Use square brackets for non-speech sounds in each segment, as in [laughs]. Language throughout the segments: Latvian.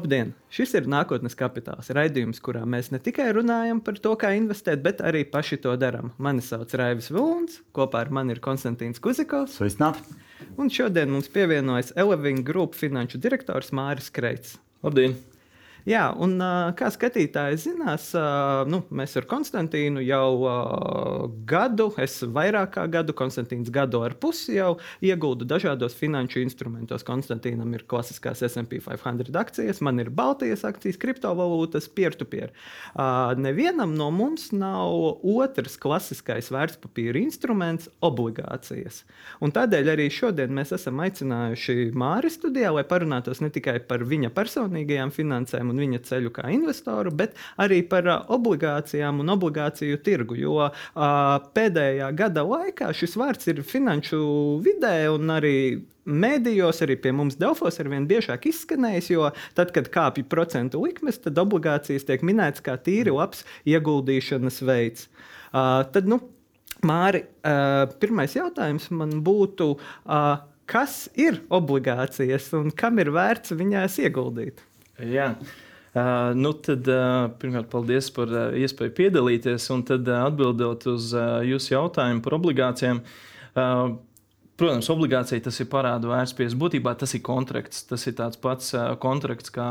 Labdien! Šis ir nākotnes kapitāls raidījums, kurā mēs ne tikai runājam par to, kā investēt, bet arī paši to darām. Mani sauc Raivis Vilns, kopā ar mani ir Konstantīns Kuzikovs. Sveicināti! Un šodien mums pievienojas Eleving Group finanšu direktors Māris Kreits. Labdien! Jā, un kā skatītāji zinās, nu, mēs ar Konstantīnu jau gadu, es vairāk kā gadu, Konstantīns gadu ar pusi jau ieguldu dažādos finanšu instrumentos. Konstantīnam ir klasiskās SP 500 akcijas, man ir Baltijas akcijas, kriptovalūtas, peer-to-peer. Nevienam no mums nav otrs klasiskais vērtspapīra instruments - obligācijas. Un tādēļ arī šodien mēs esam aicinājuši Māri studijā, lai parunātos ne tikai par viņa personīgajām finansēm, un viņa ceļu kā investoru, bet arī par obligācijām un obligāciju tirgu. Jo pēdējā gada laikā šis vārds ir finanšu vidē un arī Mēdījos arī pie mums Delfos ar vien biežāk izskanējis, jo tad, kad kāpj procentu likmes, tad obligācijas tiek minētas kā tīri labs ieguldīšanas veids. Uh, tad, nu, Māri, uh, pirmais jautājums man būtu, uh, kas ir obligācijas un kam ir vērts viņās ieguldīt? Jā. Uh, nu tad, uh, pirmkārt, paldies par uh, iespēju piedalīties. Un tad, uh, atbildot uz uh, jūsu jautājumu par obligācijām, uh, Protams, obligācija tas ir parādu vērtspapīrs. Būtībā tas ir kontrakts. Tas ir tāds pats kontrakts kā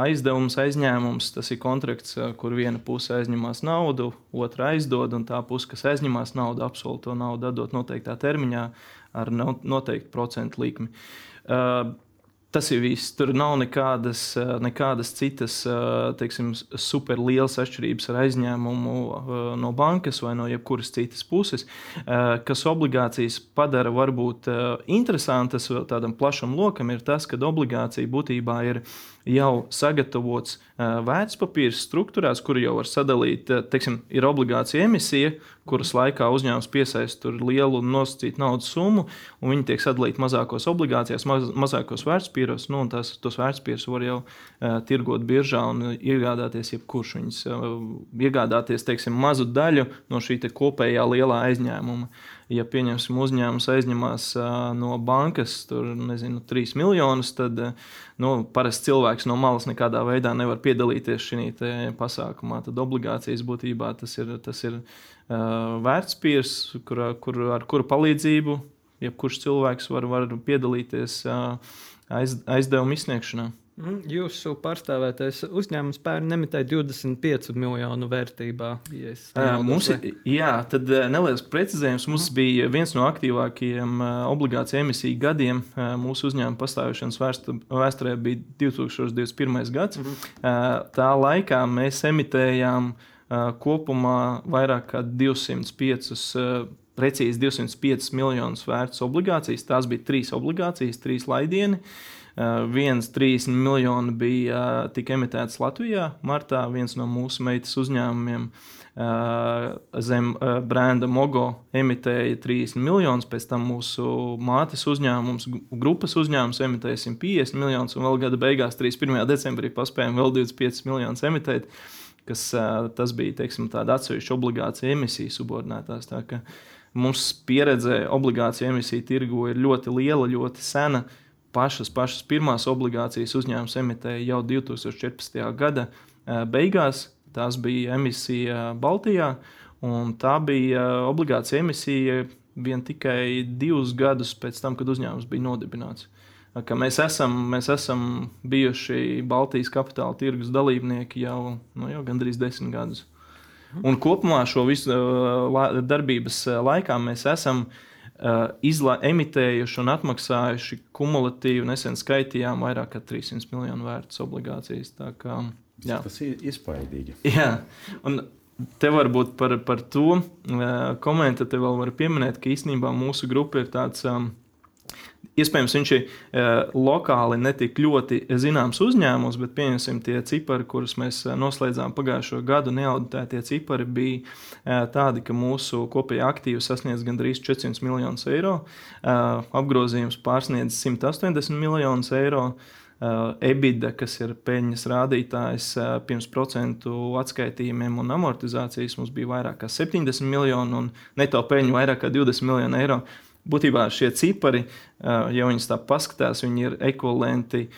aizdevums, aizņēmums. Tas ir kontrakts, kur viena puse aizņemas naudu, otra aizdod, un tā puse, kas aizņemas naudu, apsolīja to naudu atdot noteiktā termiņā ar noteiktu procentu likmi. Uh, Tas ir viss. Tur nav nekādas, eh, nekādas citas eh, teiksim, superlielas atšķirības ar aizņēmumu eh, no bankas vai no jebkuras citas puses, kas obligācijas padara varbūt interesantas tādam plašam lokam, ir tas, ka obligācija būtībā ir jau sagatavots vērtspapīrs struktūrās, kur jau var sadalīt, teiksim, ir obligācija emisija, kuras laikā uzņēmums piesaista lielu nosacītu naudas summu, un viņi tiek sadalīti mazākos obligācijās, maz, mazākos vērtspapīros. Nu, tās, tos vērtspapīrus var jau uh, tirgot biržā un iegādāties jebkurš. Viņus uh, iegādāties teiksim, mazu daļu no šī kopējā lielā aizņēmuma. Uh, ja pieņemsim uzņēmums aizņemās no bankas tur, nezinu, 3 miljonus, tad nu, parasti cilvēks no malas nekādā veidā nevar piedalīties šajā pasākumā. Tad obligācijas būtībā tas ir, tas ir uh, vērtspīrs, kur, kur, ar kuru palīdzību jebkurš cilvēks var, var piedalīties uh, aiz, aizdevumu izsniegšanā. Mhm. Jūsu pārstāvētais uzņēmums pērn nemitēja 25 miljonu vērtībā. Ja mums ir, jā, tad neliels precizējums. Mums mm. bija viens no aktīvākajiem obligāciju emisiju gadiem. Mūsu uzņēmuma pastāvēšanas vēsturē bija 2021. gads. Mm. Tā laikā mēs emitējām kopumā vairāk kā 205 precīzi 205 miljonus vērts obligācijas. Tās bija trīs obligācijas, trīs laidieni. Uh, Eh, viens trīs miljoni bija eh, tika emitēts Latvijā. Martā viens no mūsu meitas uzņēmumiem eh, zem brenda Mogo emitēja 30 miljonus, pēc tam mūsu mātes uzņēmums, grupas uzņēmums emitēja 150 miljonus, un vēl gada beigās, 31. decembrī, paspējām vēl 25 miljonus emitēt. Kas, tas bija teiksim, tāda atsevišķa obligācija emisiju subordinētās. Tā, mums pieredze obligāciju emisiju tirgu ir ļoti liela, ļoti sena. Uh, pašas, pašas pirmās obligācijas uzņēmums emitēja jau 2014. gada beigās. Tās bija emisija Baltijā, un tā bija obligācija emisija vien tikai divus gadus pēc tam, kad uzņēmums bija nodibināts. Ka mēs, esam, mēs esam bijuši Baltijas kapitāla tirgus dalībnieki jau, nu, jau gandrīz desmit gadus. Un kopumā šo visu darbības laikā mēs esam uh, izla, emitējuši un atmaksājuši kumulatīvi, nesen skaitījām vairāk kā 300 miljonu vērtas obligācijas. Kā, jā. Tas ir iespaidīgi. [laughs] Jā, un te varbūt par, par to uh, komentāru te vēl var pieminēt, ka īstenībā mūsu grupa ir tāds. Um, Iespējams, viņš ir uh, lokāli netik ļoti zināms uzņēmums, bet pieņemsim tie cipari, kurus mēs uh, noslēdzām pagājušo gadu. Neauditētie cipari bija uh, tādi, ka mūsu kopējā aktīva sasniedz gandrīz 400 miljonus eiro, uh, apgrozījums pārsniedz 180 miljonus eiro. EBITDA, kas ir peļņas rādītājs pirms procentu atskaitījumiem un amortizācijas, mums bija vairāk kā 70 miljoni un neto peļņa vairāk kā 20 miljoni eiro. Uh, būtībā šie cipari, ja viņus tā paskatās, viņi ir ekvivalenti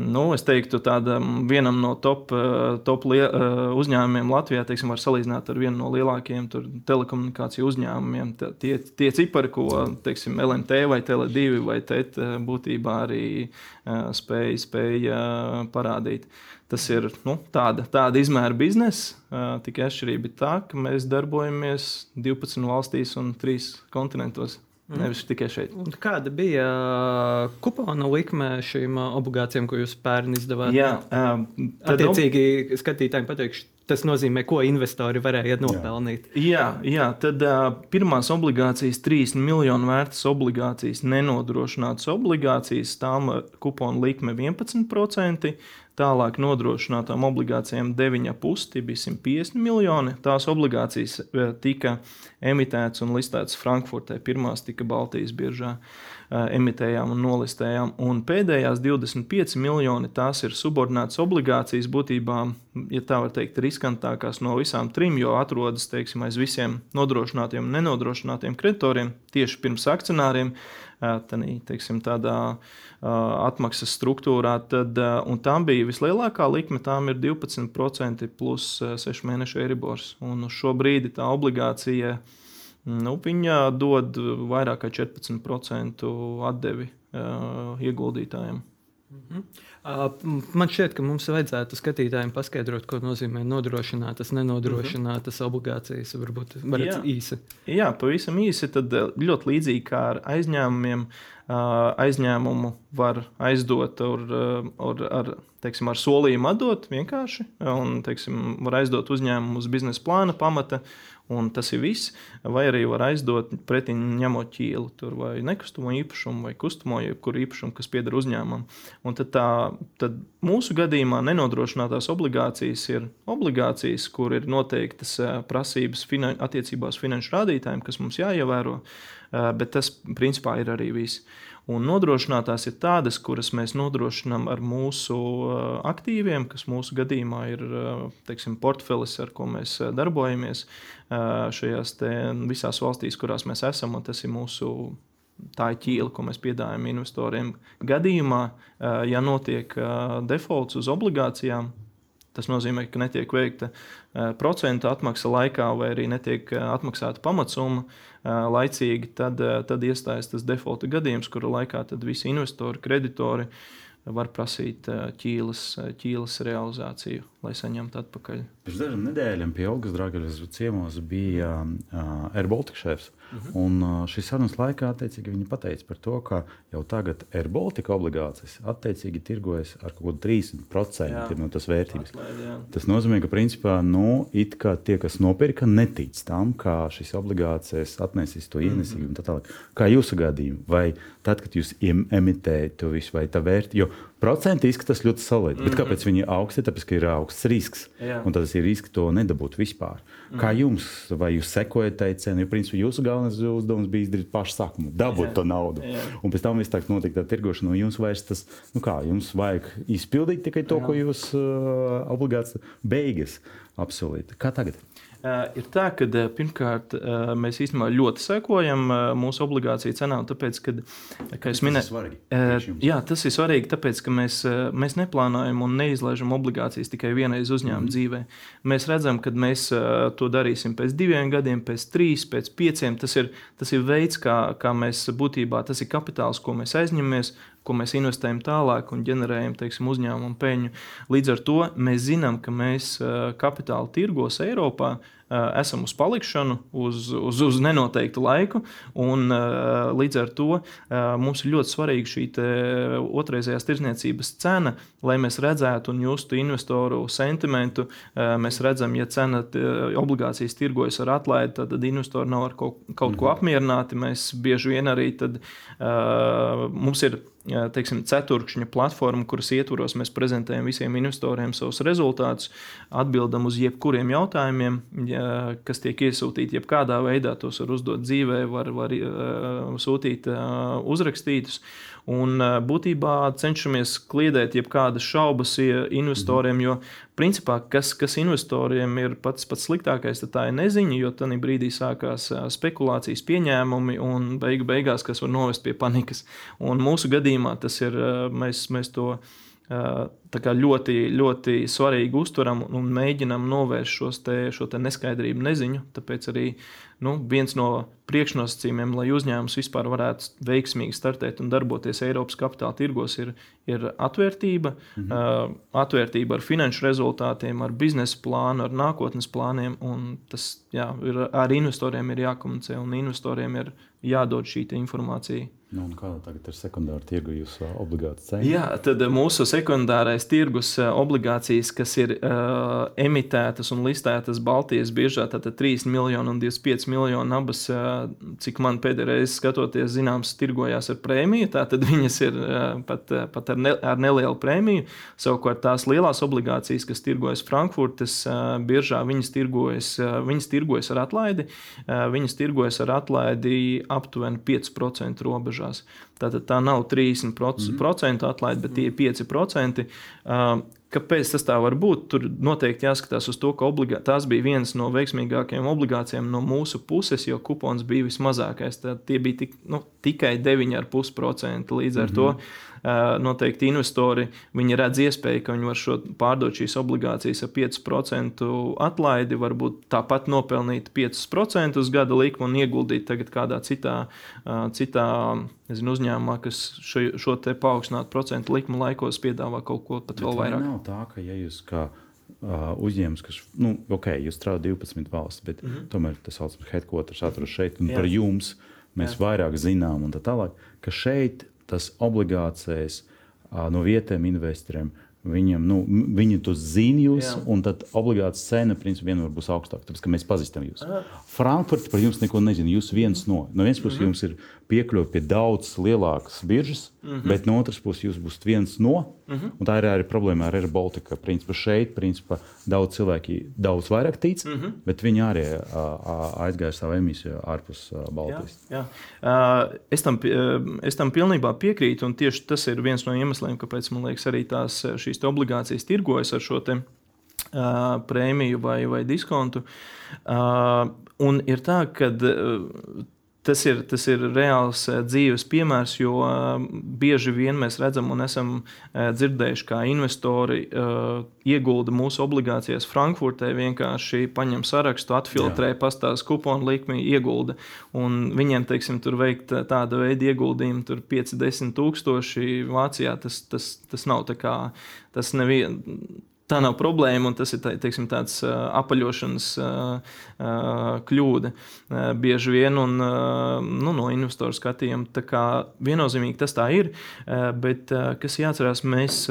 Nu, es teiktu, tādam vienam no top, eh, top lie, eh, uzņēmumiem Latvijā, teiksim, var salīdzināt ar vienu no lielākajiem telekomunikāciju uzņēmumiem. Tie, tie cipari, ko teiksim, LMT vai Tele2 vai TET e būtībā arī spēja, spēja parādīt. Tas ir nu, tāda, tāda izmēra biznesa. Tikai atšķirība ir tā, ka mēs darbojamies 12 valstīs un 3 kontinentos. Mm. Nevis tikai šeit. Un kāda bija uh, kupona likme šīm uh, obligācijām, ko jūs pērn izdevāt? Jā, um, attiecīgi skatītājiem pateikšu, tas nozīmē, ko investori varēja nopelnīt. Jā, jā tad uh, pirmās obligācijas, 3 miljonu vērtas obligācijas, nenodrošinātas obligācijas, tām kupona likme 11%. Tālāk nodrošinātām obligācijām 9,5, tie bija 150 miljoni. Tās obligācijas eh, tika emitētas un listētas Frankfurtē. Pirmās tika Baltijas biržā eh, emitējām un nolistējām. Un pēdējās 25 miljoni tās ir subordinātas obligācijas, būtībā, ja tā var teikt, riskantākās no visām trim, jo atrodas teiksim, aiz visiem nodrošinātiem un nenodrošinātiem kreditoriem tieši pirms akcionāriem tādī, teiksim, tādā atmaksas struktūrā. Tad, un tam bija vislielākā likme, tām ir 12% plus 6 mēnešu eribors. Un uz šo brīdi tā obligācija nu, dod vairāk kā 14% atdevi ieguldītājiem. Mhm. Man šķiet, ka mums vajadzētu skatītājiem paskaidrot, ko nozīmē nodrošinātas, nenodrošinātas mhm. obligācijas. Varbūt jā. īsi. Jā, pavisam īsi. Tad ļoti līdzīgi kā ar aizņēmumiem, aizņēmumu var aizdot ar, ar, ar, teiksim, ar solījumu atdot vienkārši. Un, teiksim, var aizdot uzņēmumu uz biznesa plāna pamata un tas ir viss. Vai arī var aizdot pretī ņemot ķīlu, tur, vai nekustamo īpašumu, vai kustamo jebkuru īpašumu, kas pieder uzņēmumam. Un tad, tā, tad mūsu gadījumā nenodrošinātās obligācijas ir obligācijas, kur ir noteiktas prasības finan attiecībā uz finanšu rādītājiem, kas mums jāievēro, bet tas principā ir arī viss. Un nodrošinātās ir tādas, kuras mēs nodrošinām ar mūsu aktīviem, kas mūsu gadījumā ir teiksim, portfelis, ar ko mēs darbojamies šajās visās valstīs, kurās mēs esam. Tas ir mūsu tā ir ķīla, ko mēs piedāvājam investoriem. Gadījumā, ja notiek defaults uz obligācijām, tas nozīmē, ka netiek veikta procentu atmaksa laikā, vai arī netiek atmaksāta pamatsumma laicīgi, tad, tad iestājas tas defaulta gadījums, kura laikā visi investori, kreditori var prasīt ķīlas, ķīlas realizāciju lai saņemtu atpakaļ. Pirms dažām nedēļām pie Olgas Dragaļas ciemos bija uh, AirBaltic šefs. Uh mhm. -huh. Un uh, šīs sarunas laikā viņi pateica par to, ka jau tagad AirBaltic obligācijas attiecīgi tirgojas ar kaut kādu 30% jā. no tās vērtības. Atlaid, jā. Tas nozīmē, ka principā nu, tie, kas nopirka, netic tam, ka šīs obligācijas atnesīs to ienesīgumu. Uh -huh. Kā jūsu gadījumā, vai tad, kad jūs emitējat to visu, vai tā vērtība, procenti izskatās ļoti solidi. Mm -hmm. Bet kāpēc viņi ir augsti? Tāpēc, ka ir augsts risks. Jā. Un tas ir risks to nedabūt vispār. Mm. Kā jums, vai jūs sekojat tai cenai? Jo, principā, jūsu galvenais uzdevums bija izdarīt pašu sākumu, dabūt jā. to naudu. Jā. Un pēc tam viss tā notiek tā tirgošana. Jums vairs tas, nu kā, jums vajag izpildīt tikai to, jā. ko jūs uh, obligāti beigas apsolīt. Kā tagad? Uh, ir tā, ka uh, pirmkārt uh, mēs īstenībā ļoti sekojam mūsu obligāciju cenām, tāpēc, kad, kā jūs minējāt, jā, tas ir svarīgi, tāpēc, ka mēs, mēs neplānojam un neizlaižam obligācijas tikai vienreiz uzņēmuma mm. dzīvē. Mēs redzam, ka mēs to darīsim pēc diviem gadiem, pēc trīs, pēc pieciem. Tas ir, tas ir veids, kā, kā mēs būtībā, tas ir kapitāls, ko mēs aizņemamies, ko mēs investējam tālāk un ģenerējam teiksim, uzņēmumu peļņu. Līdz ar to mēs zinām, ka mēs kapitāla tirgos Eiropā esam uz palikšanu, uz, uz, uz nenoteiktu laiku. Un, līdz ar to mums ir ļoti svarīga šī otrreizējās tirzniecības cena, lai mēs redzētu un justu investoru sentimentu. Mēs redzam, ja cena obligācijas tirgojas ar atlaidi, tad, tad investori nav ar kaut, kaut ko mhm. apmierināti. Mēs bieži vien arī tad, mums ir teiksim, ceturkšņa platforma, kuras ietvaros mēs prezentējam visiem investoriem savus rezultātus, atbildam uz jebkuriem jautājumiem, ja, kas tiek iesūtīti jebkādā veidā. Tos var uzdot dzīvē, var, var uh, sūtīt uh, uzrakstītus. Un būtībā cenšamies kliedēt jebkādas šaubas investoriem, jo principā kas, kas investoriem ir pats, pats sliktākais, tā ir neziņa, jo tajā brīdī sākās spekulācijas pieņēmumi un beigu beigās, kas var novest pie panikas. Un mūsu gadījumā tas ir, mēs, mēs to ļoti, ļoti svarīgi uztveram un mēģinam novērst šos te, šo te neskaidrību, neziņu. Tāpēc arī nu, viens no priekšnosacījumiem, lai uzņēmums vispār varētu veiksmīgi startēt un darboties Eiropas kapitāla tirgos, ir, ir atvērtība. Mhm. Uh, atvērtība ar finanšu rezultātiem, ar biznesa plānu, ar nākotnes plāniem. Tas jā, ir, ar investoriem ir jākomunicē un investoriem ir jādod šī informācija. Nu, kāda tagad ir sekundāra tirgu jūsu obligācijas? Jā, tad mūsu sekundārais tirgus obligācijas, kas ir uh, emitētas un listētas Baltijas biržā, tātad 3 miljoni un 25 miljoni abas, uh, cik man pēdējā reize skatoties, zināms, tirgojās ar prēmiju. Tātad viņas ir uh, pat, uh, pat ar, ne, ar nelielu prēmiju. Savukārt tās lielās obligācijas, kas tirgojas Frankfurtas uh, biržā, viņas tirgojas, uh, viņas tirgojas ar atlaidi. Uh, viņas tirgojas ar atlaidi aptuveni 5% robežā robežās. Tātad tā nav 30% mm -hmm. atlaide, bet tie ir 5%. Uh, Kāpēc tas tā var būt? Tur noteikti jāskatās uz to, ka obligā, tās bija viens no veiksmīgākajiem obligācijām no mūsu puses, jo kupons bija vismazākais. Tad tie bija tik, nu, tikai 9,5%. Līdz ar mm -hmm. to noteikti investori redz iespēju, ka viņi var šo, pārdot šīs obligācijas ar 5% atlaidi, varbūt tāpat nopelnīt 5% uz gada likmu un ieguldīt tagad kādā citā, citā nezinu, uzņēmumā, kas šo, šo te paaugstinātu procentu likmu laikos piedāvā kaut ko pat vēl vairāk. Nav tā, ka ja jūs kā uh, uzņēmums, kas, nu, ok, jūs strādājat 12 valsts, bet mm -hmm. tomēr tas saucamais headquarters atrodas šeit, un Jā. par jums mēs Jā. vairāk zinām, un tā tālāk, ka šeit tas obligācijas no vietējiem investoriem. Viņam, nu, viņi to zina, jūs, Jā. un tad obligāti cena principā vienmēr būs augstāka, tāpēc ka mēs pazīstam jūs. Frankfurta par jums neko nezina. Jūs viens no. No vienas puses, mm -hmm. jums ir piekļuve pie daudz lielākas biržas, mm -hmm. bet no otras puses, jūs būsiet viens no. Mm -hmm. Tā ir arī problēma ar Air Baltica. Principā šeit principā, daudz cilvēki daudz vairāk tic, mm -hmm. bet viņi arī aizgāja savu emisiju ārpus Baltijas. Jā, jā. Uh, es, tam, es tam pilnībā piekrītu, un tieši tas ir viens no iemesliem, kāpēc man liekas, arī tās, šīs obligācijas tirgojas ar šo te, uh, prēmiju vai, vai diskontu. Uh, un ir tā, ka uh, Tas ir, tas ir reāls uh, dzīves piemērs, jo uh, bieži vien mēs redzam un esam uh, dzirdējuši, kā investori iegulda mūsu obligācijas Frankfurtē, vienkārši paņem sarakstu, atfiltrē, pastāsta kuponu likmi, iegulda. Un viņiem, teiksim, tur veikt tāda veida ieguldījumu, tur 5-10 tūkstoši Vācijā, tas, tas, tas nav tā kā, tas nevien, tā nav problēma, un tas ir tā, teiksim, tāds apaļošanas kļūda bieži vien un, nu, no investoru skatījuma. Tā kā viennozīmīgi tas tā ir, bet kas jāatcerās, mēs.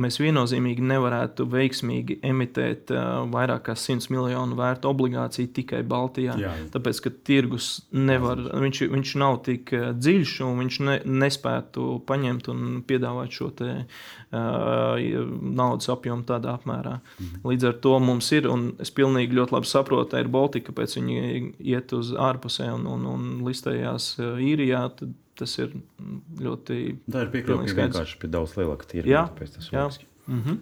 Mēs viennozīmīgi nevarētu veiksmīgi emitēt uh, vairāk kā 100 miljonu vērtu obligāciju tikai Baltijā. Jā, jā. Tāpēc, ka tirgus nevar, viņš, viņš nav tik dziļš un viņš ne, nespētu paņemt un piedāvāt šo te, uh, naudas apjomu tādā apmērā. Mhm. Līdz ar to mums ir, un es pilnīgi ļoti labi saprotu, ir Baltika, kāpēc viņi iet uz ārpusē un, un, un listējās īrijā. Tad, tas ir ļoti. Tā ir piekļuve vienkārši pie daudz lielāka tirgus. Jā, tas ir loģiski. Mm -hmm.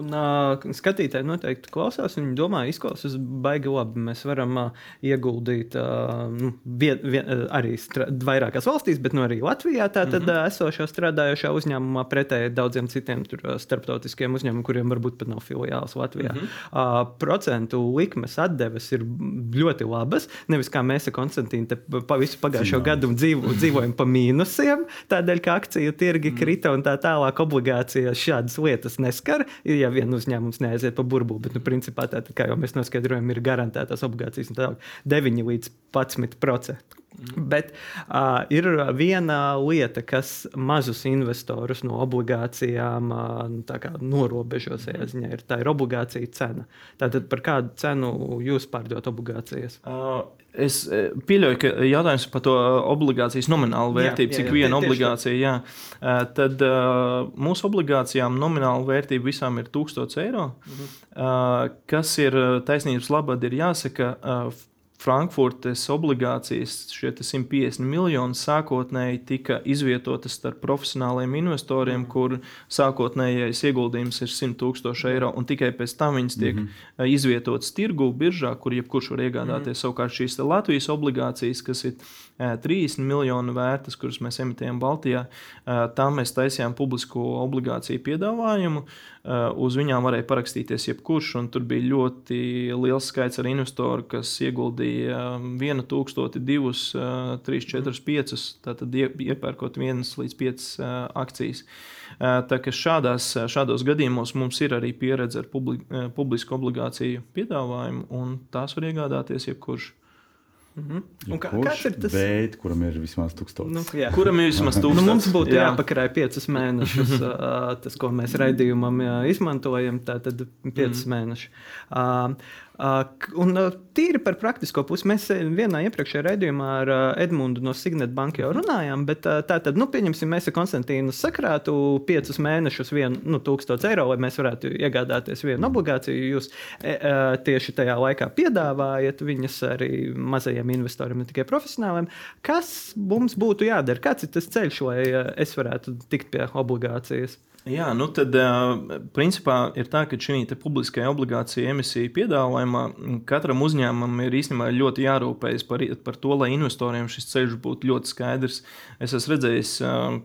Un uh, skatītāji noteikti klausās. Viņi domā, izklausās baigi labi. Mēs varam uh, ieguldīt uh, vien, vien, arī vairākās valstīs, bet nu, arī Latvijā tātad mm -hmm. esošā strādājošā uzņēmumā pretēji daudziem citiem tur, starptautiskiem uzņēmumiem, kuriem varbūt pat nav filiāls Latvijā. Mm -hmm. uh, procentu likmes atdeves ir ļoti labas. Nevis kā mēs ar Konstantīnu pa visu pagājušo Zinām. gadu dzīvo, dzīvojam pa mīnusiem, tādēļ, ka akciju tirgi mm -hmm. krita un tā tālāk obligācijas šādas lietas neskar ja vien uzņēmums neaiziet pa burbuli. Bet, nu, principā, tā, kā jau mēs noskaidrojam, ir garantētas obligācijas 9 līdz 11%. Mm. Bet uh, ir viena lieta, kas mazus investorus no obligācijām uh, norobežo ziņā, ir tā ir obligācija cena. Tātad par kādu cenu jūs pārdodat obligācijas? Uh, Es pieļauju, ka jautājums par to obligācijas nominālu vērtību, jā, jā, cik jā, viena obligācija, jā, tad uh, mūsu obligācijām nomināla vērtība visām ir 1000 eiro. Mhm. Uh, kas ir taisnības labad, ir jāsaka, uh, Frankfurtes obligācijas, šie 150 miljoni sākotnēji tika izvietotas starp profesionāliem investoriem, kur sākotnējais ieguldījums ir 100 tūkstoši eiro, un tikai pēc tam viņas tiek mm -hmm. izvietotas tirgu, biržā, kur jebkurš var iegādāties. Mm -hmm. Savukārt šīs Latvijas obligācijas, kas ir 30 miljonu vērtas, kuras mēs emitējam Baltijā, tam mēs taisījām publisko obligāciju piedāvājumu. Uz viņām varēja parakstīties jebkurš, un tur bija ļoti liels skaits ar investoru, kas ieguldīja vienu tūkstoti, divus, trīs, četrus, piecus, tātad iepērkot vienas līdz piecas akcijas. Tā kā šādās, šādos gadījumos mums ir arī pieredze ar publi, publisku obligāciju piedāvājumu, un tās var iegādāties jebkurš. Mm -hmm. Kā, kāds ir tas? Bet, kuram ir vismaz tūkstoš. Nu, jā. kuram ir vismaz tūkstoš? [laughs] Nu, mums būtu jā. jāpakarāj piecus mēnešus, [laughs] tas, ko mēs raidījumam izmantojam, tātad piecus mm. mēnešus. Uh, un tīri par praktisko pusi mēs vienā iepriekšējā raidījumā ar Edmundu no Signet banka jau runājām, bet tā tad, nu, pieņemsim, mēs ar Konstantīnu sakrātu piecus mēnešus vienu nu, tūkstošu eiro, lai mēs varētu iegādāties vienu obligāciju. Jūs e, tieši tajā laikā piedāvājat viņas arī mazajiem investoriem, ne tikai profesionāliem. Kas mums būtu jādara? Kāds ir tas ceļš, lai es varētu tikt pie obligācijas? Jā, nu tad principā ir tā, ka šī publiskajā obligācija emisija piedāvājumā katram uzņēmumam ir īstenībā ļoti jārūpējas par, par to, lai investoriem šis ceļš būtu ļoti skaidrs. Es esmu redzējis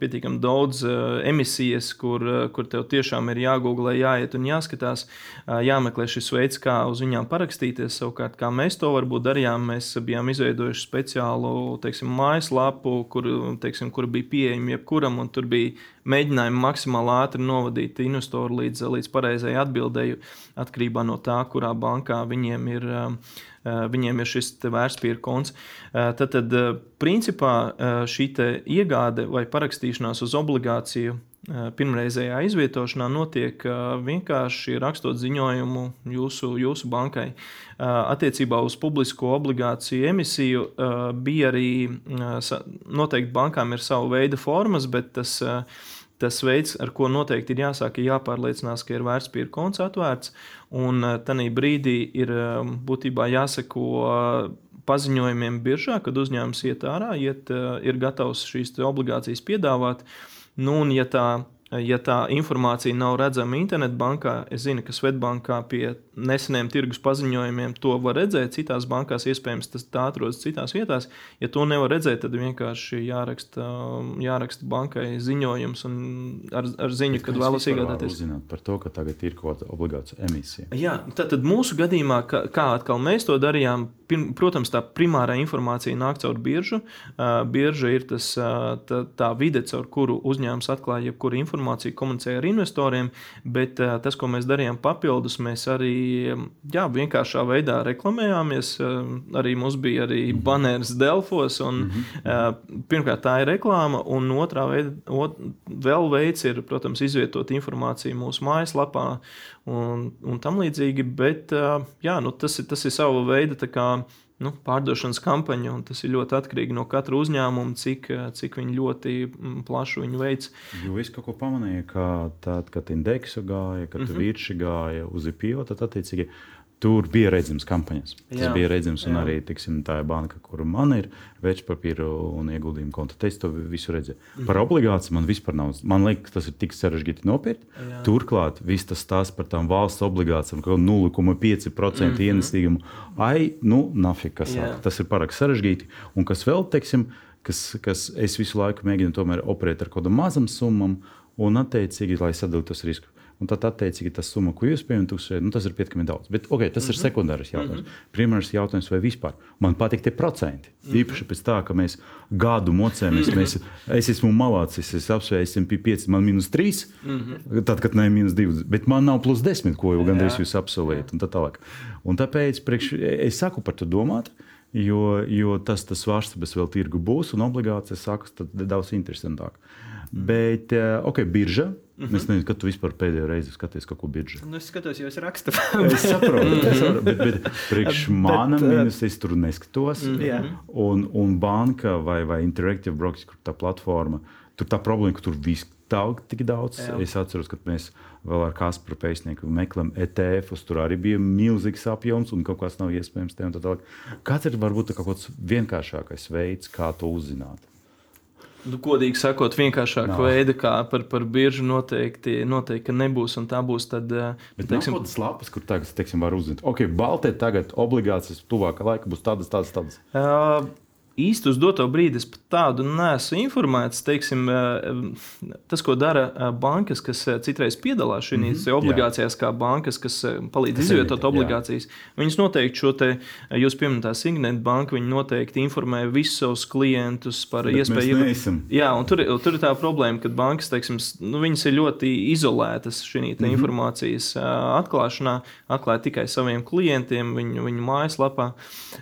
pietiekami daudz emisijas, kur, kur tev tiešām ir jāgooglē, jāiet un jāskatās, jāmeklē šis veids, kā uz viņām parakstīties. Savukārt, kā mēs to varbūt darījām, mēs bijām izveidojuši speciālu teiksim, mājaslapu, kur, teiksim, kur bija pieejama jebkuram, un tur bija mēģinājumi maksimāli ātri novadīt investoru līdz, līdz pareizai atbildēji, atkarībā no tā, kurā bankā viņiem ir. Viņiem ir šis vērtspapīra konts. Tad, tad, principā, šī iegāde vai parakstīšanās uz obligāciju pirmreizējā izvietošanā notiek vienkārši rakstot ziņojumu jūsu, jūsu bankai. Attiecībā uz publisko obligāciju emisiju bija arī noteikti bankām ir sava veida formas, bet tas tas veids, ar ko noteikti ir jāsāk, ir jāpārliecinās, ka ir vērtspapīra konts atvērts. Un eh, tajā brīdī ir eh, būtībā jāseko eh, paziņojumiem biržā, kad uzņēmums iet ārā, iet, ir gatavs šīs obligācijas piedāvāt. Nu, un, ja tā Ja tā informācija nav redzama internetbankā, es zinu, ka Svetbankā pie neseniem tirgus paziņojumiem to var redzēt. Citās bankās iespējams tas atrodas citās vietās. Ja to nevar redzēt, tad vienkārši jāraksta, jāraksta bankai ziņojums ar, ar ziņu, kad vēlas iegādāties. Uzzināt par to, ka tagad ir kaut kāda obligāta emisija. Jā, tad, tad mūsu gadījumā, kā, kā atkal mēs to darījām, pirm, protams, tā primārā informācija nāk caur biržu. Uh, birža ir tas, uh, tā, tā vide, caur kuru uzņēmums atklāja jebkuru informāciju informāciju, komunicēja ar investoriem, bet uh, tas, ko mēs darījām papildus, mēs arī jā, vienkāršā veidā reklamējāmies. Uh, arī mums bija arī baneris Delfos. Un, uh, pirmkārt, tā ir reklāma, un otrā veida, ot, vēl veids ir, protams, izvietot informāciju mūsu mājaslapā un, un tam līdzīgi. Bet jā, nu, tas, ir, tas ir sava veida nu, pārdošanas kampaņa, un tas ir ļoti atkarīgi no katra uzņēmuma, cik, cik viņi ļoti mm, plašu viņu veids. Jo es kaut ko pamanīju, ka tad, kad indeksu gāja, kad mm -hmm. vīrši gāja uz IPO, tad attiecīgi Tur bija redzams kampaņas. Tas jā, bija redzams, un jā. arī tiksim, tā ir banka, kur man ir vērtspapīra un ieguldījuma konta. Es to visu redzēju. Mm. Par obligāciju man vispār nav. Man liekas, tas ir tik sarežģīti nopirkt. Jā. Turklāt viss tas stāsts par tām valsts obligācijām, ka 0,5% mm -hmm. ienestīgumu. Ai, nu, nafik, kas saka. Tas ir pārāk sarežģīti. Un kas vēl, teiksim, kas, kas es visu laiku mēģinu tomēr operēt ar kaut kādām mazām summām un attiecīgi, lai sadalītu tos riskus. Un tad, attiecīgi, tas summa, ko jūs pieņemat, nu, tas ir pietiekami daudz. Bet okay, tas mm -hmm. ir mhm. sekundārs jautājums. Mm -hmm. Primārs jautājums, vai vispār man patīk tie procenti. Mm -hmm. Īpaši pēc tā, ka mēs gadu mocējamies, mēs, es esmu malācis, es apsvēru SP5, man minus 3, mm -hmm. tad, kad ne minus 2, bet man nav plus 10, ko jau gandrīz jūs apsolījat. Un tā tālāk. Un tāpēc priekš, es saku par to domāt. Jo, jo tas, tas svārstības vēl tirgu būs, un obligācijas sākas daudz interesantāk. Mm. Bet, eh, ok, birža Mm -hmm. Es nezinu, kad tu vispār pēdējo reizi skaties kaut ko biržā. Nu, es skatos, jau es rakstu. es saprotu, es saprotu bet, bet priekš mana uh, minus es tur neskatos. Mm -hmm. un, un banka vai, vai Interactive Brokers, kur tā platforma, tur tā problēma, ka tur viss daudz, tik daudz. Jā. Es atceros, ka mēs vēl ar Kasparu Pēcnieku meklējām ETF-us. Tur arī bija milzīgs apjoms un kaut kas nav iespējams. Kāds ir varbūt kaut kāds vienkāršākais veids, kā to uzzināt? Nu, godīgi sakot, vienkāršāka no. veida, kā par, par biržu noteikti, noteikti nebūs. Tā būs tad, eh, Bet teiksim, tādas lapas, kur tagad teiksim, var uzzināt, ok, Baltē tagad obligācijas tuvākā laika būs tādas, tādas, tādas. Uh, īsti uz doto brīdi es pat tādu neesmu informēts. Teiksim, eh, tas, ko dara eh, bankas, kas eh, citreiz piedalās šajās mm -hmm, obligācijās, jā. kā bankas, kas palīdz izvietot obligācijas, jā. viņas noteikti šo te jūs pieminētā Signet banka, viņi noteikti informē visus savus klientus par Bet iespēju. Jā, un tur, tur ir tā problēma, ka bankas, teiksim, nu, viņas ir ļoti izolētas šī mm -hmm. informācijas atklāšanā, atklāja tikai saviem klientiem, viņu, viņu mājaslapā.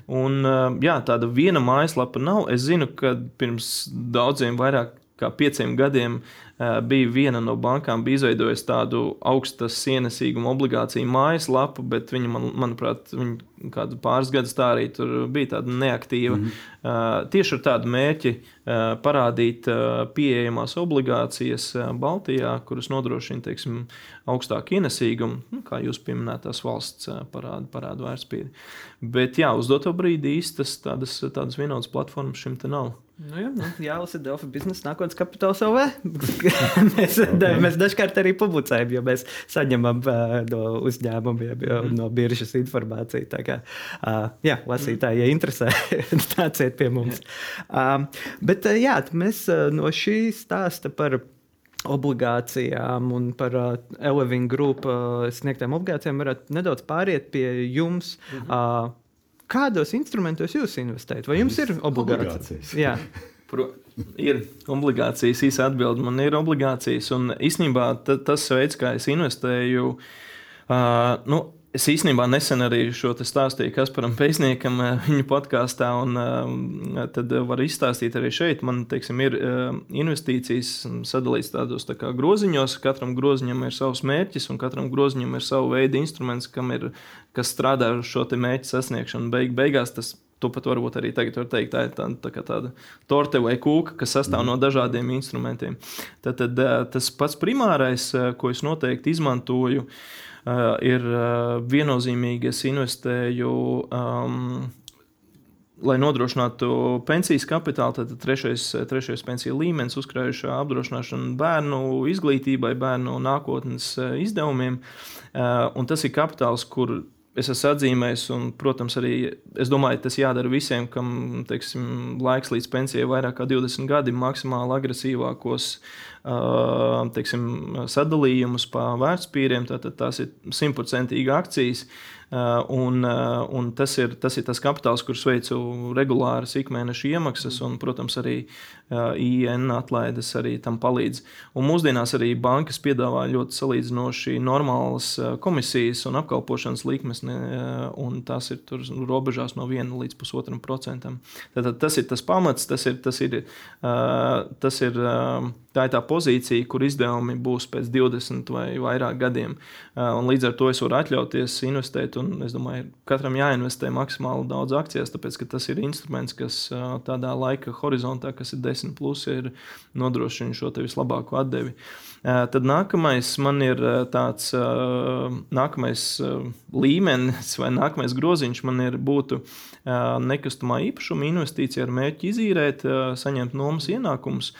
Un, jā, tāda viena mājaslapa mājaslapa nav. Es zinu, ka pirms daudziem vairāk kā pieciem gadiem bija viena no bankām, bija izveidojusi tādu augstas ienesīguma obligāciju mājaslapu, bet viņa, man, manuprāt, viņa kādu pāris gadus tā arī bija tāda neaktīva. Mm -hmm. Tieši ar tādu mērķi parādīt pieejamas obligācijas Baltijā, kuras nodrošina teiksim, augstāku ienesīgumu, nu, kā jūs pieminētās valsts parādu, parādu vērtspīdi. Bet jā, uz doto brīdi īstas tādas, tādas vienotas platformas šim te nav. Nu, jā, nu, jālasa Delfa biznesa nākotnes kapitāls OV. Mēs, [laughs] da, mēs dažkārt arī publicējam, jo mēs saņemam uh, no uzņēmumiem, mm. no biržas informāciju. Tā kā, uh, jā, lasītāji, ja interesē, [laughs] nāciet pie mums. Uh, bet uh, jā, mēs uh, no šī stāsta par obligācijām un par uh, Eleving Group uh, sniegtām obligācijām varētu nedaudz pāriet pie jums. -hmm. uh, Kādos instrumentos jūs investējat? Vai jums ir obligācijas? Jā. [laughs] Pro, ir obligācijas, īsa atbilde. Man ir obligācijas, un īstenībā tas veids, kā es investēju, uh, nu, Es īstenībā nesen arī šo stāstīju Kasparam Pēcniekam viņa podkāstā, un uh, tad var izstāstīt arī šeit. Man teiksim, ir uh, investīcijas sadalīts tādos tā kā groziņos. Katram groziņam ir savs mērķis, un katram groziņam ir sava veida instruments, ir, kas strādā ar šo mērķu sasniegšanu. Beig, beigās tas To pat varbūt arī tagad var teikt, tā ir tā, tā tāda torte vai kūka, kas sastāv mm. no dažādiem instrumentiem. Tad, tad tas pats primārais, ko es noteikti izmantoju, ir viennozīmīgi, es investēju. Um, lai nodrošinātu pensijas kapitālu, tad trešais, trešais pensiju līmenis, uzkrājušā apdrošināšana bērnu izglītībai, bērnu nākotnes izdevumiem. Un tas ir kapitāls, kur es esmu atzīmējis, un, protams, arī es domāju, tas jādara visiem, kam teiksim, laiks līdz pensijai vairāk kā 20 gadi, maksimāli agresīvākos teiksim, sadalījumus pa vērtspīriem. Tātad tās ir simtprocentīgi akcijas. Un, un tas, ir, tas ir tas kapitāls, kurš veicu regulāras ikmēneša iemaksas, un, protams, arī IN atlaides arī tam palīdz. Un mūsdienās arī bankas piedāvā ļoti salīdzinoši normālas komisijas un apkalpošanas likmes, un tās ir tur robežās no 1 līdz 1,5 procentam. Tātad tas ir tas pamats, tas ir, tas ir, tas ir Tā ir tā pozīcija, kur izdevumi būs pēc 20 vai vairāk gadiem. Un līdz ar to es varu atļauties investēt. Es domāju, ka katram jāinvestē maksimāli daudz akcijas, tāpēc ka tas ir instruments, kas tādā laika horizontā, kas ir 10, plus, ir nodrošina šo vislabāko atdevi. Tad nākamais man ir tāds nākamais līmenis vai nākamais groziņš man ir būtu nekustamā īpašuma investīcija ar mērķi izīrēt, saņemt nomas ienākumus.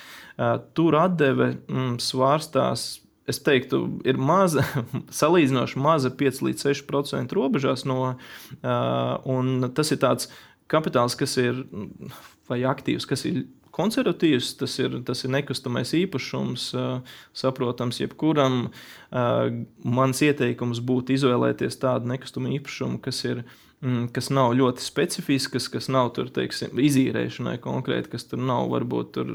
Tur atdeve mm, svārstās es teiktu, ir maza, [laughs] salīdzinoši maza, 5 līdz 6% robežās. No, uh, tas ir tāds kapitāls, kas ir vai aktīvs, kas ir konservatīvs, tas ir, tas ir nekustamais īpašums, saprotams, jebkuram. Mans ieteikums būtu izvēlēties tādu nekustamu īpašumu, kas ir Mm, kas nav ļoti specifiskas, kas nav tur, teiksim, izīrēšanai konkrēti, kas tur nav varbūt, tur,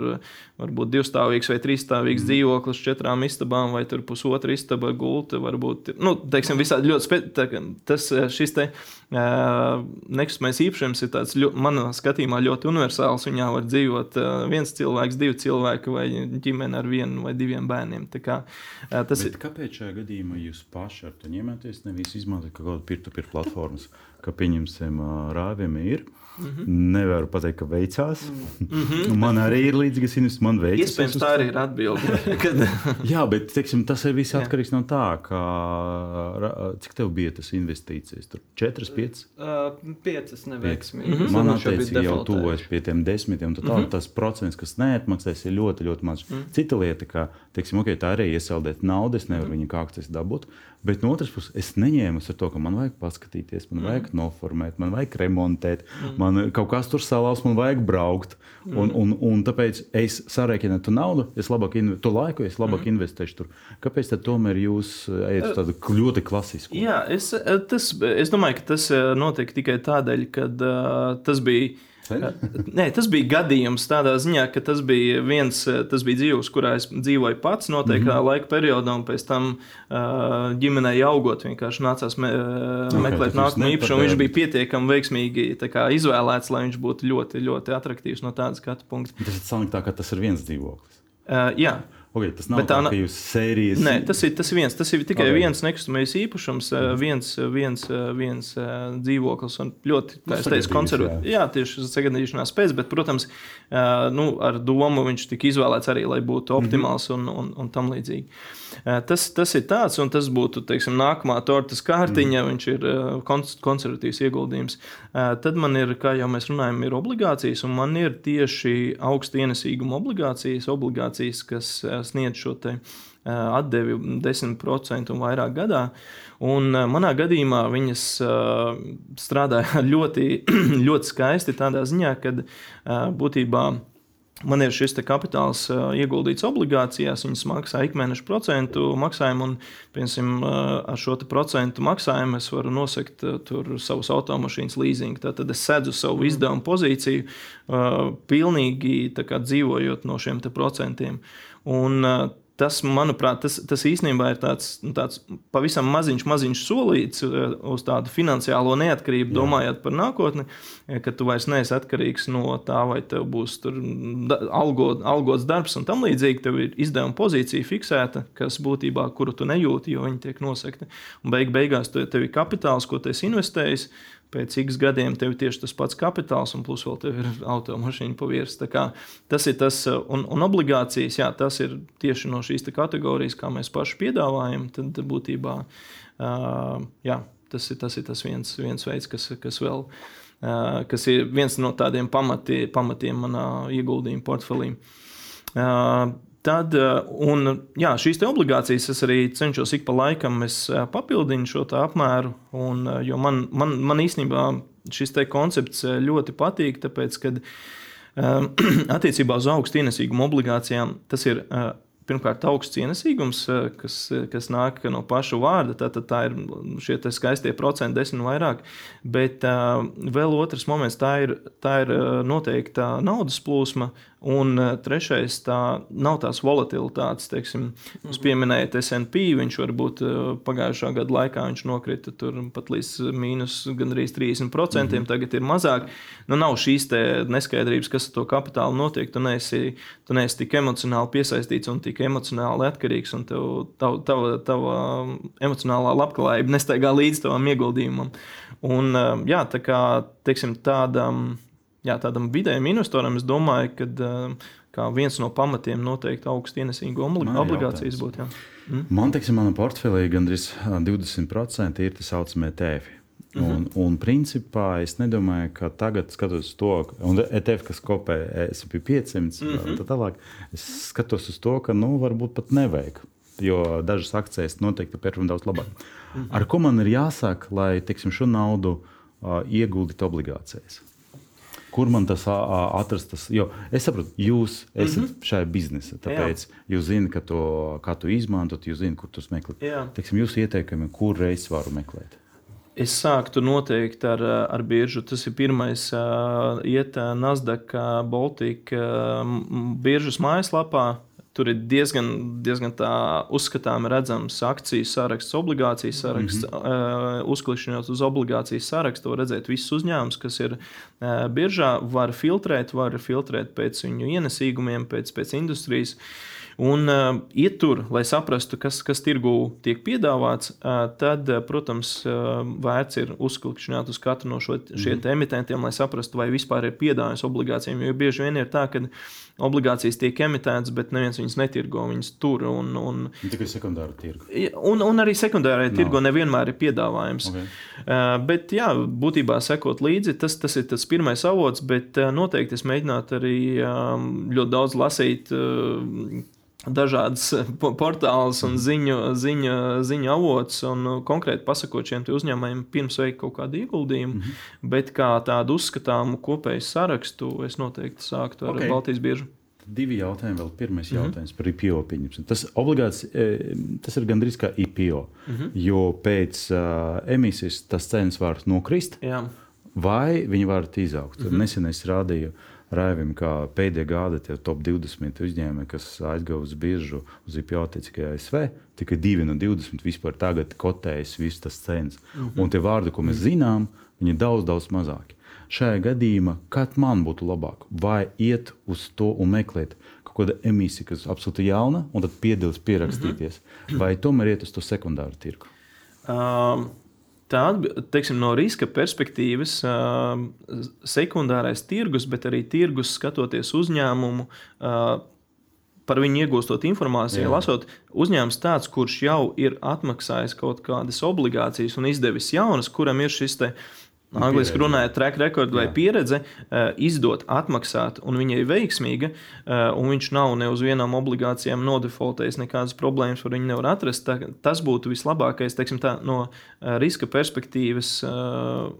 varbūt divstāvīgs vai trīsstāvīgs mm. dzīvoklis, četrām istabām vai pusotra istaba gulta. Varbūt, nu, teiksim, visādi ļoti specifiski. Tas šis te uh, nekustamais īpašums ir tāds, ļo, manā skatījumā, ļoti universāls. Viņā var dzīvot uh, viens cilvēks, divi cilvēki vai ģimene ar vienu vai diviem bērniem. Tā kā, uh, tas Bet ir. Kāpēc šajā gadījumā jūs paši ar to ņematies, nevis izmantojat kaut kādu peer-to-peer platformas? ka pieņemsim rāvim ir. Mm -hmm. Nevaru pateikt, ka veicās. Mm -hmm. [laughs] Man arī ir līdzīgas investīcijas, man veicas. Iespējams, tā arī ir atbilde. [laughs] kad... Jā, bet teiksim, tas ir viss atkarīgs no tā, kā, cik tev bija tas investīcijas. Tur 4, 5? Uh, 5 neveiksmīgi. Mm -hmm. Man attiecīgi jau tuvojas pie tiem desmitiem. Tā, mm -hmm. Tas procents, kas neatmaksās, ir ļoti, ļoti maz. Mm -hmm. Cita lieta, ka teiksim, okay, tā arī iesaldēt naudu, es nevaru mm -hmm. viņu kā akcijas dabūt. Bet no otras puses, es neņēmu ar to, ka man vajag paskatīties, man mm. vajag noformēt, man vajag remontēt, mm. man kaut kas tur salās, man vajag braukt. Mm. Un, un, un tāpēc es sarēķinu to naudu, es labāk investēšu to laiku, es labāk mm. investēšu tur. Kāpēc tad tomēr jūs ejat uz tādu ļoti klasisku? Jā, es, tas, es domāju, ka tas notiek tikai tādēļ, ka uh, tas bija Nē, tas bija gadījums tādā ziņā, ka tas bija viens tas bija dzīvoklis, kurā es dzīvoju pats noteiktā mm -hmm. laika periodā, un pēc tam ģimenei augot, vienkārši nācās me, okay, meklēt nākamo īpašumu. Viņš bija pietiekami veiksmīgi kā, izvēlēts, lai viņš būtu ļoti, ļoti attraktīvs no tādas skatu punkta. Tas ir tā, ka tas ir viens dzīvoklis. Uh, jā. Okay, tas nav tā, tā ka jūs sērijas. Nē, tas ir, tas ir viens. Tas ir tikai okay. viens nekustamais īpašums, mm. viens, viens, viens dzīvoklis. Un ļoti, kā es teicu, konservatīvs. Jā. jā, tieši sagadīšanās pēc, bet, protams, nu, ar domu viņš tika izvēlēts arī, lai būtu mhm. optimāls mm -hmm. un, un, un tam līdzīgi. Tas, tas ir tāds, un tas būtu teiksim, nākamā tortes kārtiņa, mm. viņš ir konservatīvs ieguldījums. Tad man ir, kā jau mēs runājam, ir obligācijas, un man ir tieši augsta ienesīguma obligācijas, obligācijas, kas sniedz šo te atdevi 10% un vairāk gadā. Un manā gadījumā viņas strādāja [laughs] ļoti, [clears throat] ļoti skaisti tādā ziņā, ka būtībā Man ir šis kapitāls uh, ieguldīts obligācijās, viņas maksā ikmēneša procentu maksājumu, un piemēram, uh, ar šo procentu maksājumu es varu nosakt uh, savus automašīnas leasing. Tad es sēdzu savu izdevumu pozīciju, pilnīgi kā, dzīvojot no šiem procentiem. Un, Tas, manuprāt, tas, tas īstenībā ir tāds, nu, tāds pavisam maziņš, maziņš solīts eh, uz tādu finansiālo neatkarību, Jā. domājot par nākotni, eh, ka tu vairs neesi atkarīgs no tā, vai tev būs algot, algots darbs un tam līdzīgi. Tev ir izdevuma pozīcija fiksēta, kas būtībā, kuru tu nejūti, jo viņi tiek nosakti. Un beig beigās tev ir kapitāls, ko tu esi investējis pēc x gadiem tev tieši tas pats kapitāls, un plus vēl tev ir automašīna pavirs. Tas ir tas, un, un obligācijas, jā, tas ir tieši no šīs kategorijas, kā mēs paši piedāvājam. Tad būtībā uh, jā, tas ir tas, ir tas viens, viens veids, kas, kas vēl. Uh, kas ir viens no tādiem pamati, pamatiem manā ieguldījuma portfelī. Uh, Tad, eh, un, jā, šīs obligācijas es arī cenšos ik pa laikam eh, papildināt šo apmēru. Un, eh, jo man, man, man īstenībā šis koncepts ļoti patīk, tāpēc, ka [clears throat] attiecībā uz augstu ienesīgumu obligācijām tas ir pirmkārt augsts ienesīgums, kas, kas nāk no paša vārda. Tā, tā, tā ir šie skaistie procenti, desmit vairāk. Bet uh, vēl otrs moments, tā ir, tā ir noteikta naudas plūsma, Un trešais, tā nav tās volatilitātes. Teiksim, jūs mhm. pieminējat SP, viņš varbūt pagājušā gada laikā nokrita pat līdz mīnus gandrīz 30%, mm -hmm. tagad ir mazāk. Nu, nav šīs neskaidrības, kas ar to kapitālu notiek. Tu neesi, tu neesi tik emocionāli piesaistīts un tik emocionāli atkarīgs, un tev, tava, tava, tava emocionālā labklājība nestaigā līdz tavam ieguldījumam. Un, jā, tā kā teiksim, tādam jā, tādam vidējam investoram, es domāju, ka viens no pamatiem noteikti augstu ienesīgu obligācijas būtu. Mm. Man, teiksim, manā portfelī gandrīz 20% ir tā saucamie tēvi. Mm -hmm. un, un principā es nedomāju, ka tagad, skatoties to, un ETF, kas kopē SP 500, mm -hmm. tā tālāk, es skatos uz to, ka nu, varbūt pat nevajag. Jo dažas akcijas noteikti pērkam daudz labāk. Mm -hmm. Ar ko man ir jāsāk, lai teiksim, šo naudu uh, ieguldītu obligācijas? Kur man tas atrast? Tas, jo es saprotu, jūs esat mm -hmm. šajā biznesā, tāpēc Jā. jūs zināt, to, kā to izmantot, jūs zināt, kur tos meklēt. Teiksim, jūs ieteikumi, kur reizes varu meklēt? Es sāktu noteikti ar, ar biržu. Tas ir pirmais, uh, iet Nasdaq Baltika uh, biržas mājaslapā Tur ir diezgan, diezgan tā uzskatām redzams akciju saraksts, obligācijas saraksts. Mm -hmm. uh, uzklikšķinot uz obligācijas sarakstu, var redzēt visus uzņēmumus, kas ir uh, biržā. Var filtrēt, var filtrēt pēc viņu ienesīgumiem, pēc, pēc industrijas. Un uh, iet tur, lai saprastu, kas, kas tirgū tiek piedāvāts, uh, tad, uh, protams, uh, vērts ir uzklikšķināt uz katru no šo, šiem mm. emitentiem, lai saprastu, vai vispār ir piedāvājums obligācijām. Jo bieži vien ir tā, ka obligācijas tiek emitētas, bet neviens viņas netirgo. Viņas tur un, un, tikai sekundāra tirgu. Un, un arī sekundārajā tirgo nevienmēr ir piedāvājums. Okay. Uh, bet, jā, būtībā sekot līdzi, tas, tas ir tas pirmais avots, bet uh, noteikti es mēģinātu arī um, ļoti daudz lasīt. Uh, dažādas portālus un ziņu, ziņu, ziņu avotus, un konkrēti pasakot šiem uzņēmējiem, pirms veikt kaut kādu ieguldījumu, mm -hmm. bet kā tādu uzskatāmu kopēju sarakstu, es noteikti sāktu ar okay. Baltijas biežu. Divi jautājumi vēl. Pirmais mm -hmm. jautājums par IPO. Pieņemsim. Tas, obligāts, tas ir gandrīz kā IPO, mm -hmm. jo pēc uh, emisijas tas cenas var nokrist, Jā. vai viņi var izaugt. Mm -hmm. Nesen es rādīju uh, Raivim, kā pēdējā gada top 20 uzņēmumi, kas aizgāja uz biržu, uz IPO tikai ASV, tikai 2 no 20 vispār tagad kotējas visas tas cenas. Mm -hmm. Un tie vārdi, ko mēs mhm. zinām, viņi ir daudz, daudz mazāki. Šajā gadījumā, kad man būtu labāk, vai iet uz to un meklēt kaut kādu emisiju, kas ir absolūti jauna, un tad piedalīties, pierakstīties, mm -hmm. vai tomēr iet uz to sekundāru tirgu? Um. Tāda, teiksim, no riska perspektīvas, sekundārais tirgus, bet arī tirgus skatoties uzņēmumu, par viņu iegūstot informāciju, Jā. lasot, uzņēmums tāds, kurš jau ir atmaksājis kaut kādas obligācijas un izdevis jaunas, kuram ir šis te, uh, Angliski runājot, track record vai Jā. pieredze, uh, izdot, atmaksāt, un viņa ir veiksmīga, uh, un viņš nav ne uz vienām obligācijām nodefaultējis, nekādas problēmas par viņu nevar atrast. Tā, tas būtu vislabākais teiksim, tā, no uh, riska perspektīvas, uh,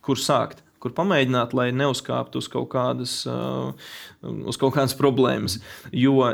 kur sākt kur pamēģināt, lai neuzkāptu uz kaut kādas, uz kaut kādas problēmas. Jo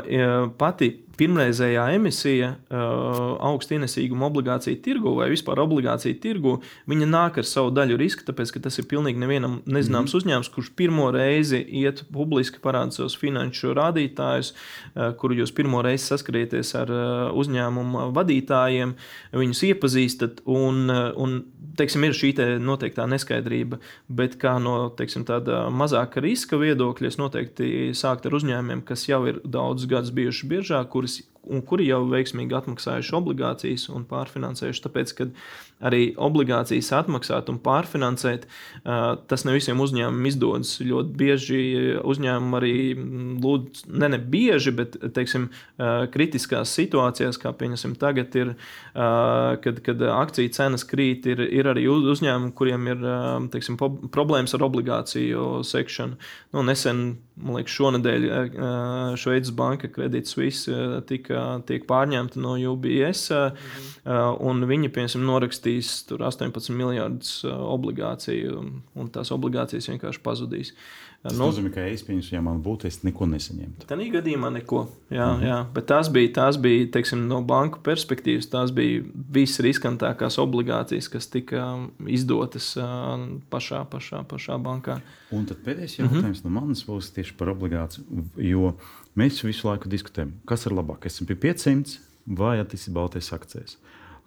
pati pirmreizējā emisija uh, augstu ienesīgumu obligāciju tirgu vai vispār obligāciju tirgu, viņa nāk ar savu daļu riska, tāpēc ka tas ir pilnīgi nevienam nezināms mm. uzņēmums, kurš pirmo reizi iet publiski parāda savus finanšu rādītājus, uh, kuru jūs pirmo reizi saskarieties ar uh, uzņēmumu vadītājiem, viņus iepazīstat un, uh, un teiksim, ir šī te noteiktā neskaidrība, bet kā no teiksim, tāda mazāka riska viedokļa, es noteikti sāktu ar uzņēmumiem, kas jau ir daudzus gadus bijuši biežā, kuras un kuri jau veiksmīgi atmaksājuši obligācijas un pārfinansējuši. Tāpēc, kad arī obligācijas atmaksāt un pārfinansēt, tas ne visiem uzņēmumiem izdodas. Ļoti bieži uzņēmumi arī lūdz, ne, ne bieži, bet teiksim, kritiskās situācijās, kā pieņemsim tagad, ir, kad, kad akciju cenas krīt, ir, ir arī uzņēmumi, kuriem ir teiksim, problēmas ar obligāciju sekšanu. Nu, nesen, man liekas, šonadēļ Šveices banka Credit Suisse tika tiek pārņemta no UBS, mhm. un viņi, piemēram, norakstīs 18 miljardus obligāciju, un tās obligācijas vienkārši pazudīs. Tas nu, nozīmē, ka es pieņemu, ja man būtu, es neko nesaņemtu. Tā gadījumā neko. Jā, mm. jā. Bet tās bija, tās bija teiksim, no banku perspektīvas, tās bija visriskantākās obligācijas, kas tika izdotas pašā, pašā, pašā bankā. Un tad pēdējais jautājums mm -hmm. no manas būs tieši par obligāciju. Jo mēs visu laiku diskutējam, kas ir labāk, SP 500 vai attīstības Baltijas akcijas.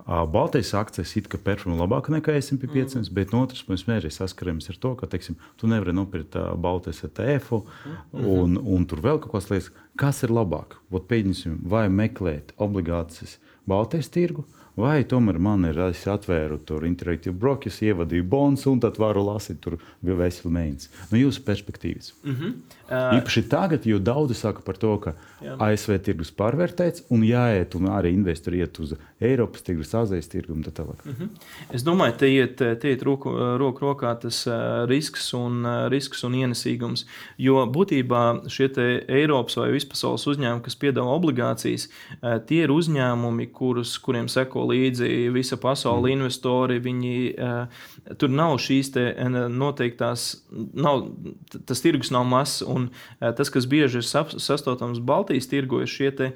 Baltijas akcijas it kā performē labāk nekā SP 500, mm. bet no otras puses mēs arī saskaramies ar to, ka teiksim, tu nevari nopirkt uh, Baltijas ETF mm -hmm. un, un tur vēl kaut kas liekas. Kas ir labāk? Ot, pēdņosim, vai meklēt obligācijas Baltijas tirgu, vai tomēr man ir atvēru tur interaktīvu brokeris, ievadīju bonus un tad varu lasīt tur veselu mēnesi. No jūsu perspektīvas. Mm -hmm. uh, Īpaši tagad, jo daudzi saka par to, ka jā. ASV tirgus pārvērtēts un jāiet un arī investori iet uz Eiropas tirgus, Azijas tirgu un tā tālāk. Mm -hmm. Es domāju, te iet, te iet roku, roku rokā tas uh, risks un, uh, risks un ienesīgums. Jo būtībā šie Eiropas vai vispasaules uzņēmumi, kas piedāvā obligācijas, uh, tie ir uzņēmumi, kurus, kuriem seko līdzi visa pasaule mm. investori. Viņi, uh, tur nav šīs noteiktās, nav, tas tirgus nav mazs. Un uh, tas, kas bieži ir sastopams Baltijas tirgu, ir šie uh,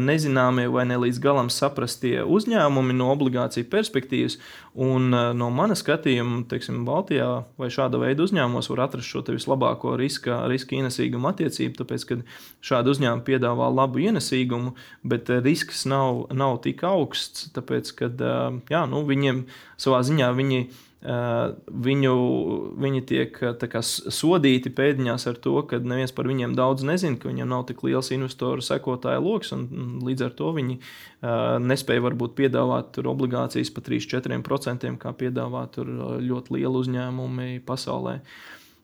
nezināmie vai ne līdz galam saprastie uzņēmumi no obligāciju perspektīvas. Un, no mana skatījuma, teiksim, Baltijā vai šāda veida uzņēmumos var atrast šo vislabāko riska, riska ienesīgumu attiecību, tāpēc, ka šādi uzņēmumi piedāvā labu ienesīgumu, bet risks nav, nav tik augsts, tāpēc, ka jā, nu, viņiem savā ziņā viņi viņu, viņi tiek kā, sodīti pēdiņās ar to, ka neviens par viņiem daudz nezina, ka viņiem nav tik liels investoru sekotāju lokus, un līdz ar to viņi nespēja varbūt piedāvāt obligācijas par 3-4%, kā piedāvā ļoti lielu uzņēmumu pasaulē.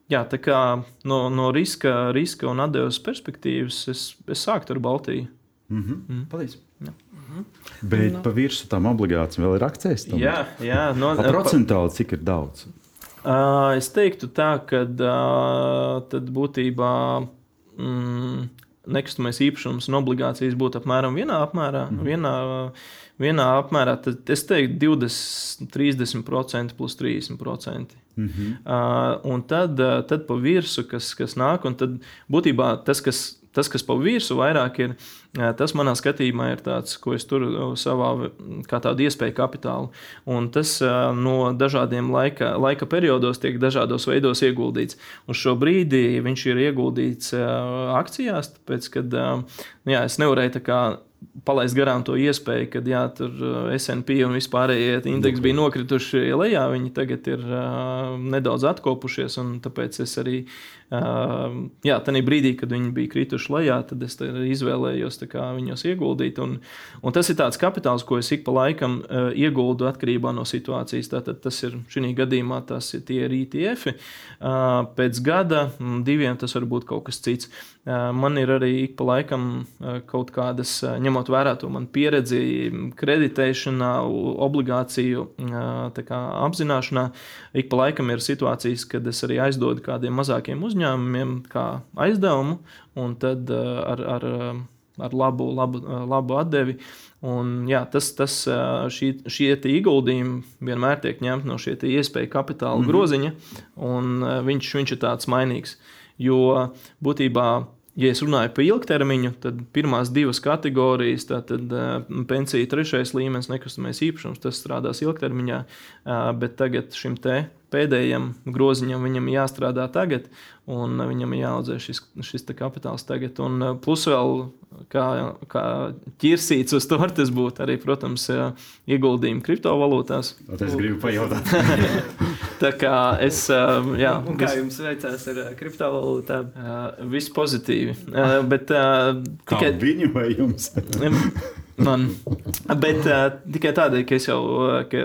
Jā, tā kā no, no riska, riska un atdeves perspektīvas es, es sāktu ar Baltiju. Mm -hmm. mm. Paldies! Mhm. Bet no. Nu. pa virsmu tam obligācijām vēl ir akcents. Jā, jā no, procentuāli cik ir daudz? Uh, es teiktu, tā, ka uh, tad būtībā mm, nekustamais īpašums un obligācijas būtu apmēram vienā apmērā. Mm. Vienā, vienā apmērā tad es teiktu 20, 30% plus 30%. Mm -hmm. uh, un tad, uh, tad pa virsmu, kas, kas nāk, un tad būtībā tas, kas Tas, kas pa virsmu vairāk ir, tas manā skatījumā ir tāds, ko es turu savā kā tādu iespēju kapitālu. Un tas no dažādiem laika, laika periodos tiek dažādos veidos ieguldīts. Uz šo brīdi viņš ir ieguldīts akcijās, tāpēc, kad nu jā, es nevarēju tā kā palaist garām to iespēju, ka jā, tur SP un vispārējie indeksi bija nokrituši lejā. Viņi tagad ir uh, nedaudz atkopušies, un tāpēc es arī Jā, tajā brīdī, kad viņi bija krituši lejā, tad es izvēlējos viņos ieguldīt. Un, un tas ir tāds kapitāls, ko es ik pa laikam uh, ieguldu atkarībā no situācijas. Tātad tas ir šī gadījumā tas ir tie ETF. Uh, pēc gada, diviem tas var būt kaut kas cits. Uh, man ir arī ik pa laikam uh, kaut kādas, uh, ņemot vērā to manu pieredzi, kreditēšanā, obligāciju kā, apzināšanā, ik pa laikam ir situācijas, kad es arī aizdodu kādiem mazākiem uzņēmumiem kā aizdevumu, un tad ar, ar, ar labu, labu, labu atdevi. Un, jā, tas, tas, šī, šie ieguldījumi vienmēr tiek ņemti no šī iespēju kapitāla mm -hmm. groziņa, un viņš, viņš ir tāds mainīgs. Jo būtībā Ja es runāju par ilgtermiņu, tad pirmās divas kategorijas, tātad pensija, trešais līmenis, nekustamais īpašums, tas strādās ilgtermiņā, bet tagad šim te pēdējiem groziņam viņam jāstrādā tagad, un viņam jāaudzē šis, šis kapitāls tagad. Un eh, plus vēl, kā, kā ķirsīts uz tortes būtu arī, protams, ieguldījumi kriptovalūtās. Es gribu pajautāt. [laughs] Tā kā es. Jā, un kā jums veicās ar kriptovalūtām? Viss pozitīvi. Bet, tikai... Kā viņu vai jums? Man, bet uh, tikai tādēļ, ka, jau, ka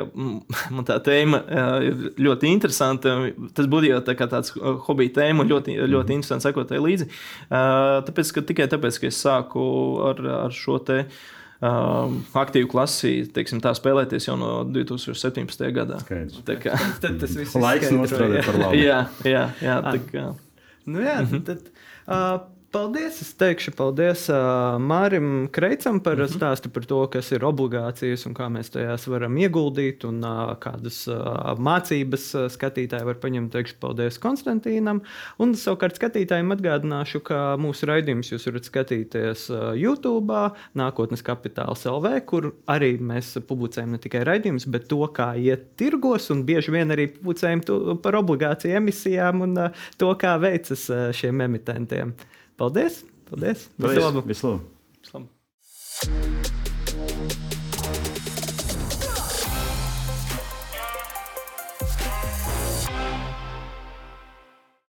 man tā tēma uh, ir ļoti interesanta. Tas būtu jau tā tāds hobija tēma, ļoti, ļoti interesanti sekot tai līdzi. Uh, tāpēc, ka, tikai tāpēc, ka es sāku ar, ar šo te. Uh, aktīvu klasi, teiksim, tā spēlēties jau no 2017. gadā. Skaidrs. Tā kā tad tas viss ir laiks nostrādāt par labu. jā, jā, jā. Tā kā. Nu jā, tad, uh, Paldies! Es teikšu paldies uh, Mārim Kreicam par mm -hmm. stāstu par to, kas ir obligācijas un kā mēs tajās varam ieguldīt un uh, kādas uh, mācības uh, skatītāji var paņemt. Teikšu paldies Konstantīnam. Un savukārt skatītājiem atgādināšu, ka mūsu raidījumus jūs varat skatīties uh, YouTube, Nākotnes kapitāls LV, kur arī mēs publicējam ne tikai raidījumus, bet to, kā iet tirgos un bieži vien arī publicējam par obligāciju emisijām un uh, to, kā veicas uh, šiem emitentiem. Paldies! Paldies! Visu labu! Visu labu. Visu labu.